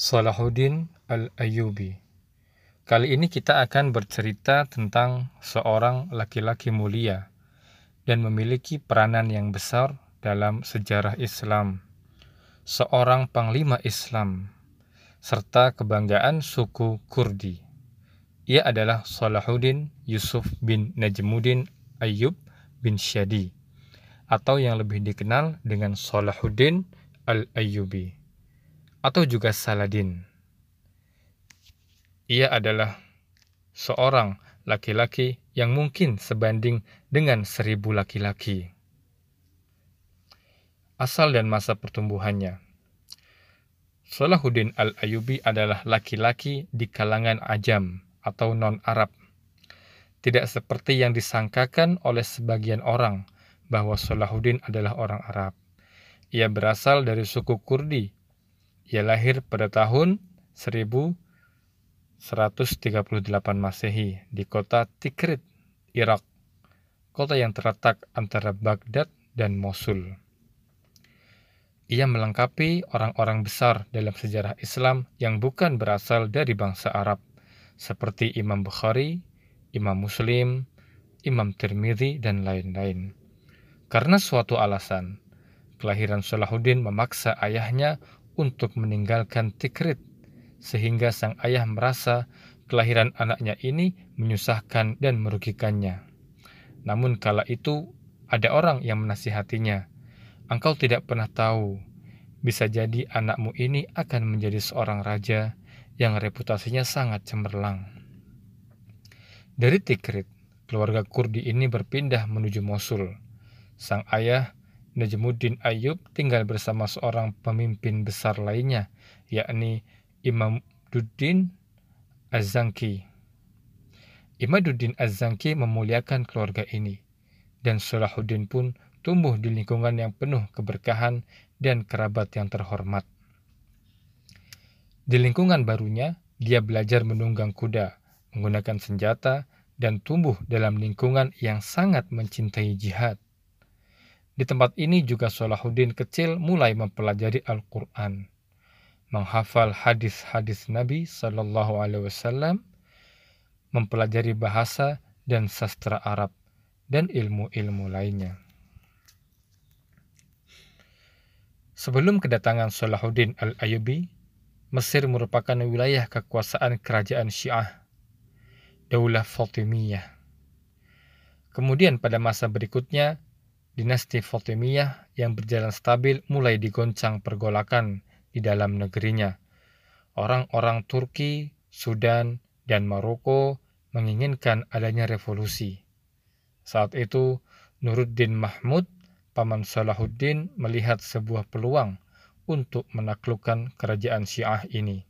Salahuddin Al-Ayyubi. Kali ini kita akan bercerita tentang seorang laki-laki mulia dan memiliki peranan yang besar dalam sejarah Islam. Seorang panglima Islam serta kebanggaan suku Kurdi. Ia adalah Salahuddin Yusuf bin Najmuddin Ayyub bin Syadi atau yang lebih dikenal dengan Salahuddin Al-Ayyubi atau juga Saladin. Ia adalah seorang laki-laki yang mungkin sebanding dengan seribu laki-laki. Asal dan masa pertumbuhannya Salahuddin al-Ayubi adalah laki-laki di kalangan ajam atau non-Arab. Tidak seperti yang disangkakan oleh sebagian orang bahwa Salahuddin adalah orang Arab. Ia berasal dari suku Kurdi ia lahir pada tahun 1138 Masehi di kota Tikrit, Irak, kota yang terletak antara Baghdad dan Mosul. Ia melengkapi orang-orang besar dalam sejarah Islam yang bukan berasal dari bangsa Arab, seperti Imam Bukhari, Imam Muslim, Imam Tirmidzi, dan lain-lain. Karena suatu alasan, kelahiran Salahuddin memaksa ayahnya untuk meninggalkan Tikrit, sehingga sang ayah merasa kelahiran anaknya ini menyusahkan dan merugikannya. Namun kala itu ada orang yang menasihatinya, engkau tidak pernah tahu, bisa jadi anakmu ini akan menjadi seorang raja yang reputasinya sangat cemerlang. Dari Tikrit, keluarga Kurdi ini berpindah menuju Mosul. Sang ayah Najmuddin Ayub tinggal bersama seorang pemimpin besar lainnya, yakni Imaduddin Az-Zanki. Imaduddin Az-Zanki memuliakan keluarga ini, dan Salahuddin pun tumbuh di lingkungan yang penuh keberkahan dan kerabat yang terhormat. Di lingkungan barunya, dia belajar menunggang kuda, menggunakan senjata, dan tumbuh dalam lingkungan yang sangat mencintai jihad. Di tempat ini juga Salahuddin kecil mulai mempelajari Al-Quran, menghafal hadis-hadis Nabi Shallallahu Alaihi Wasallam, mempelajari bahasa dan sastra Arab dan ilmu-ilmu lainnya. Sebelum kedatangan Salahuddin Al-Ayubi, Mesir merupakan wilayah kekuasaan kerajaan Syiah, Daulah Fatimiyah. Kemudian pada masa berikutnya, dinasti Fatimiyah yang berjalan stabil mulai digoncang pergolakan di dalam negerinya. Orang-orang Turki, Sudan, dan Maroko menginginkan adanya revolusi. Saat itu, Nuruddin Mahmud, paman Salahuddin, melihat sebuah peluang untuk menaklukkan kerajaan Syiah ini.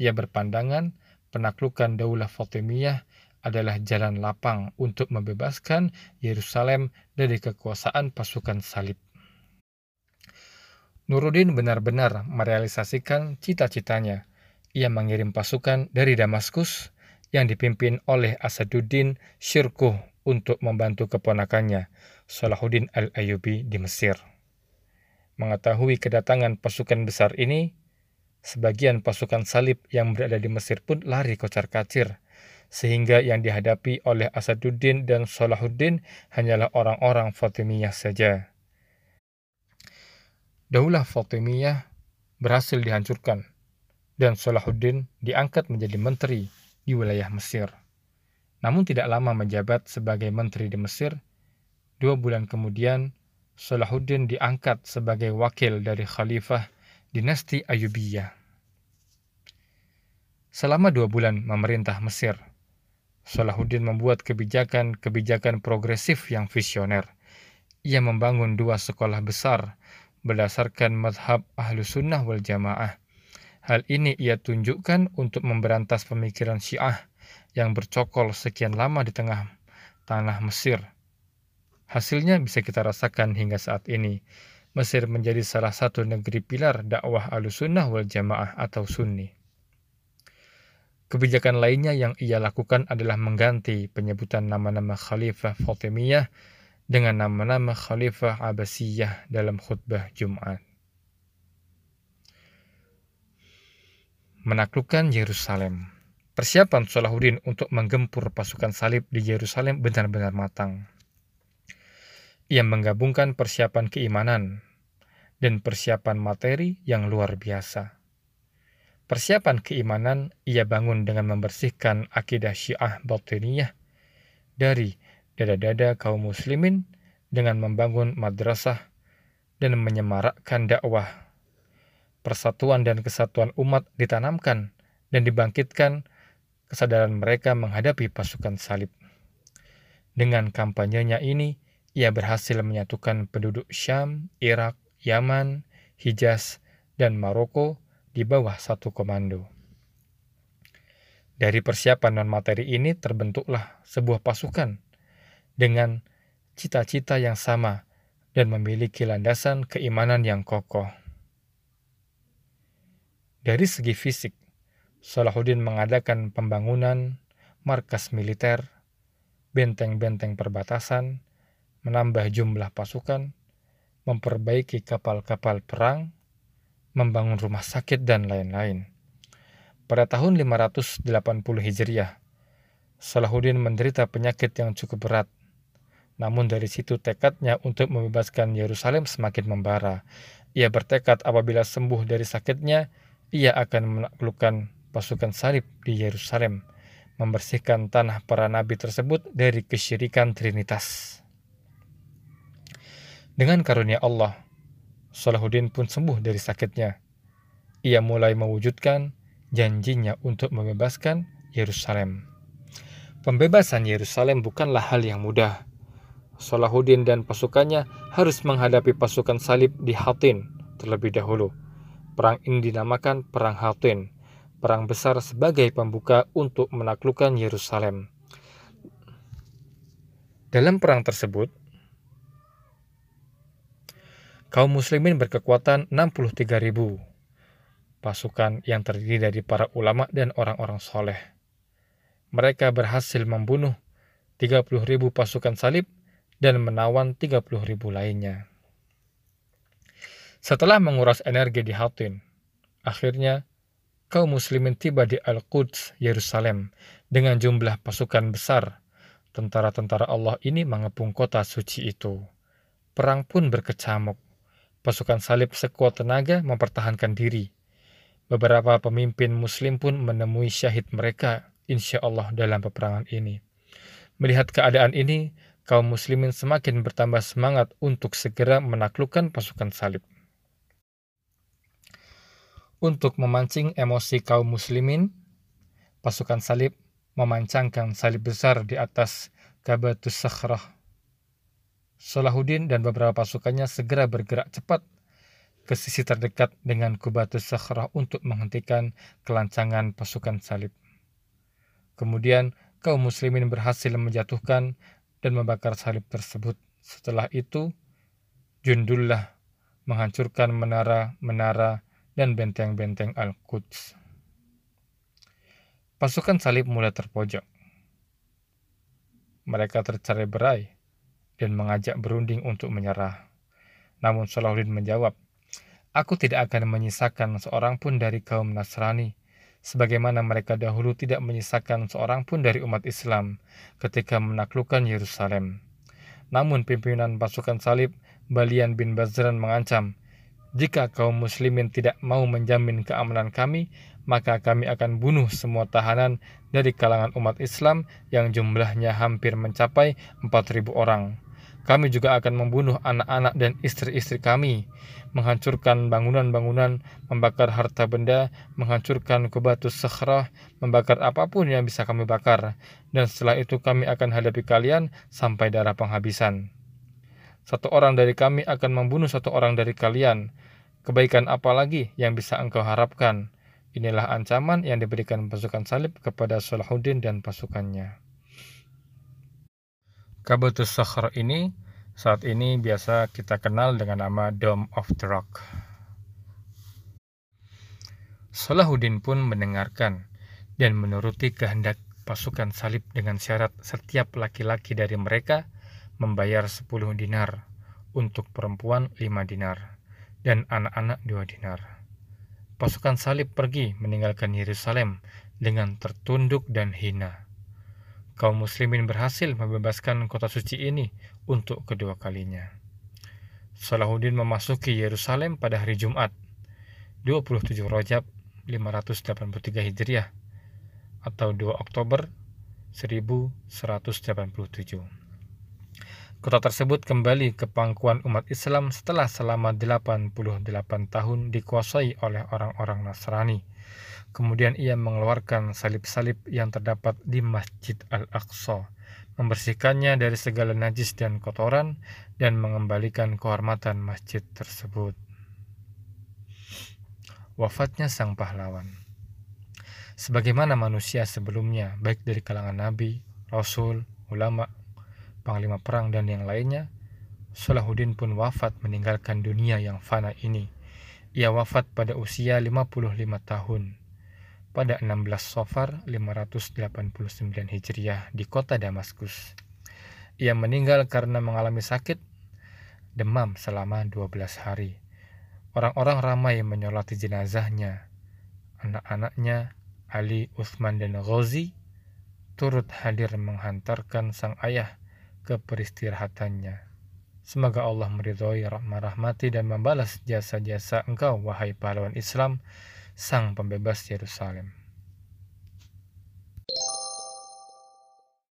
Ia berpandangan penaklukan Daulah Fatimiyah adalah jalan lapang untuk membebaskan Yerusalem dari kekuasaan pasukan salib. Nuruddin benar-benar merealisasikan cita-citanya. Ia mengirim pasukan dari Damaskus yang dipimpin oleh Asaduddin Syirkuh untuk membantu keponakannya, Salahuddin al-Ayyubi di Mesir. Mengetahui kedatangan pasukan besar ini, sebagian pasukan salib yang berada di Mesir pun lari kocar-kacir sehingga yang dihadapi oleh Asaduddin dan Salahuddin hanyalah orang-orang Fatimiyah saja. Daulah Fatimiyah berhasil dihancurkan dan Salahuddin diangkat menjadi menteri di wilayah Mesir. Namun tidak lama menjabat sebagai menteri di Mesir, dua bulan kemudian Salahuddin diangkat sebagai wakil dari khalifah dinasti Ayubiyah. Selama dua bulan memerintah Mesir, Salahuddin membuat kebijakan-kebijakan progresif yang visioner. Ia membangun dua sekolah besar berdasarkan madhab ahlu sunnah wal jamaah. Hal ini ia tunjukkan untuk memberantas pemikiran syiah yang bercokol sekian lama di tengah tanah Mesir. Hasilnya bisa kita rasakan hingga saat ini. Mesir menjadi salah satu negeri pilar dakwah ahlu sunnah wal jamaah atau sunni. Kebijakan lainnya yang ia lakukan adalah mengganti penyebutan nama-nama Khalifah Fatimiyah dengan nama-nama Khalifah Abbasiyah dalam khutbah Jumat. Menaklukkan Yerusalem. Persiapan Salahuddin untuk menggempur pasukan salib di Yerusalem benar-benar matang. Ia menggabungkan persiapan keimanan dan persiapan materi yang luar biasa. Persiapan keimanan ia bangun dengan membersihkan akidah Syiah Batiniyah dari dada-dada kaum muslimin dengan membangun madrasah dan menyemarakkan dakwah. Persatuan dan kesatuan umat ditanamkan dan dibangkitkan kesadaran mereka menghadapi pasukan salib. Dengan kampanyenya ini, ia berhasil menyatukan penduduk Syam, Irak, Yaman, Hijaz, dan Maroko di bawah satu komando. Dari persiapan non-materi ini terbentuklah sebuah pasukan dengan cita-cita yang sama dan memiliki landasan keimanan yang kokoh. Dari segi fisik, Salahuddin mengadakan pembangunan markas militer, benteng-benteng perbatasan, menambah jumlah pasukan, memperbaiki kapal-kapal perang, membangun rumah sakit, dan lain-lain. Pada tahun 580 Hijriah, Salahuddin menderita penyakit yang cukup berat. Namun dari situ tekadnya untuk membebaskan Yerusalem semakin membara. Ia bertekad apabila sembuh dari sakitnya, ia akan menaklukkan pasukan salib di Yerusalem, membersihkan tanah para nabi tersebut dari kesyirikan Trinitas. Dengan karunia Allah, Salahuddin pun sembuh dari sakitnya. Ia mulai mewujudkan janjinya untuk membebaskan Yerusalem. Pembebasan Yerusalem bukanlah hal yang mudah. Salahuddin dan pasukannya harus menghadapi pasukan salib di Hatin terlebih dahulu. Perang ini dinamakan Perang Hatin perang besar sebagai pembuka untuk menaklukkan Yerusalem. Dalam perang tersebut, kaum muslimin berkekuatan 63.000 pasukan yang terdiri dari para ulama dan orang-orang soleh. Mereka berhasil membunuh 30.000 pasukan salib dan menawan 30.000 lainnya. Setelah menguras energi di Hatin, akhirnya kaum muslimin tiba di Al-Quds, Yerusalem, dengan jumlah pasukan besar. Tentara-tentara Allah ini mengepung kota suci itu. Perang pun berkecamuk. Pasukan salib sekuat tenaga mempertahankan diri. Beberapa pemimpin muslim pun menemui syahid mereka, insya Allah dalam peperangan ini. Melihat keadaan ini, kaum muslimin semakin bertambah semangat untuk segera menaklukkan pasukan salib. Untuk memancing emosi kaum muslimin, pasukan salib memancangkan salib besar di atas Kabatus Sakhrah. Salahuddin dan beberapa pasukannya segera bergerak cepat ke sisi terdekat dengan Kubatus Sakhrah untuk menghentikan kelancangan pasukan salib. Kemudian kaum muslimin berhasil menjatuhkan dan membakar salib tersebut. Setelah itu, Jundullah menghancurkan menara-menara dan benteng-benteng Al-Quds. Pasukan salib mulai terpojok. Mereka tercerai berai dan mengajak berunding untuk menyerah. Namun Salahuddin menjawab, Aku tidak akan menyisakan seorang pun dari kaum Nasrani, sebagaimana mereka dahulu tidak menyisakan seorang pun dari umat Islam ketika menaklukkan Yerusalem. Namun pimpinan pasukan salib, Balian bin Bazran mengancam, jika kaum muslimin tidak mau menjamin keamanan kami, maka kami akan bunuh semua tahanan dari kalangan umat Islam yang jumlahnya hampir mencapai 4.000 orang. Kami juga akan membunuh anak-anak dan istri-istri kami, menghancurkan bangunan-bangunan, membakar harta benda, menghancurkan kubatus sakhrah, membakar apa pun yang bisa kami bakar, dan setelah itu kami akan hadapi kalian sampai darah penghabisan. Satu orang dari kami akan membunuh satu orang dari kalian. Kebaikan apa lagi yang bisa engkau harapkan? Inilah ancaman yang diberikan pasukan salib kepada Salahuddin dan pasukannya. Kabutus Sakhr ini saat ini biasa kita kenal dengan nama Dome of the Rock. Salahuddin pun mendengarkan dan menuruti kehendak pasukan salib dengan syarat setiap laki-laki dari mereka membayar 10 dinar, untuk perempuan 5 dinar, dan anak-anak 2 dinar. pasukan salib pergi meninggalkan Yerusalem dengan tertunduk dan hina. Kaum muslimin berhasil membebaskan kota suci ini untuk kedua kalinya. Salahuddin memasuki Yerusalem pada hari Jumat, 27 Rajab 583 Hijriah atau 2 Oktober 1187. Kota tersebut kembali ke pangkuan umat Islam setelah selama 88 tahun dikuasai oleh orang-orang Nasrani. Kemudian ia mengeluarkan salib-salib yang terdapat di Masjid Al-Aqsa, membersihkannya dari segala najis dan kotoran, dan mengembalikan kehormatan masjid tersebut. Wafatnya sang pahlawan Sebagaimana manusia sebelumnya, baik dari kalangan nabi, rasul, ulama, panglima perang dan yang lainnya, Salahuddin pun wafat meninggalkan dunia yang fana ini. Ia wafat pada usia 55 tahun pada 16 Sofar 589 Hijriah di kota Damaskus. Ia meninggal karena mengalami sakit demam selama 12 hari. Orang-orang ramai menyolati jenazahnya. Anak-anaknya, Ali, Uthman, dan Ghazi turut hadir menghantarkan sang ayah ke peristirahatannya. Semoga Allah meridhoi, merahmati dan membalas jasa-jasa engkau, wahai pahlawan Islam, sang pembebas Yerusalem.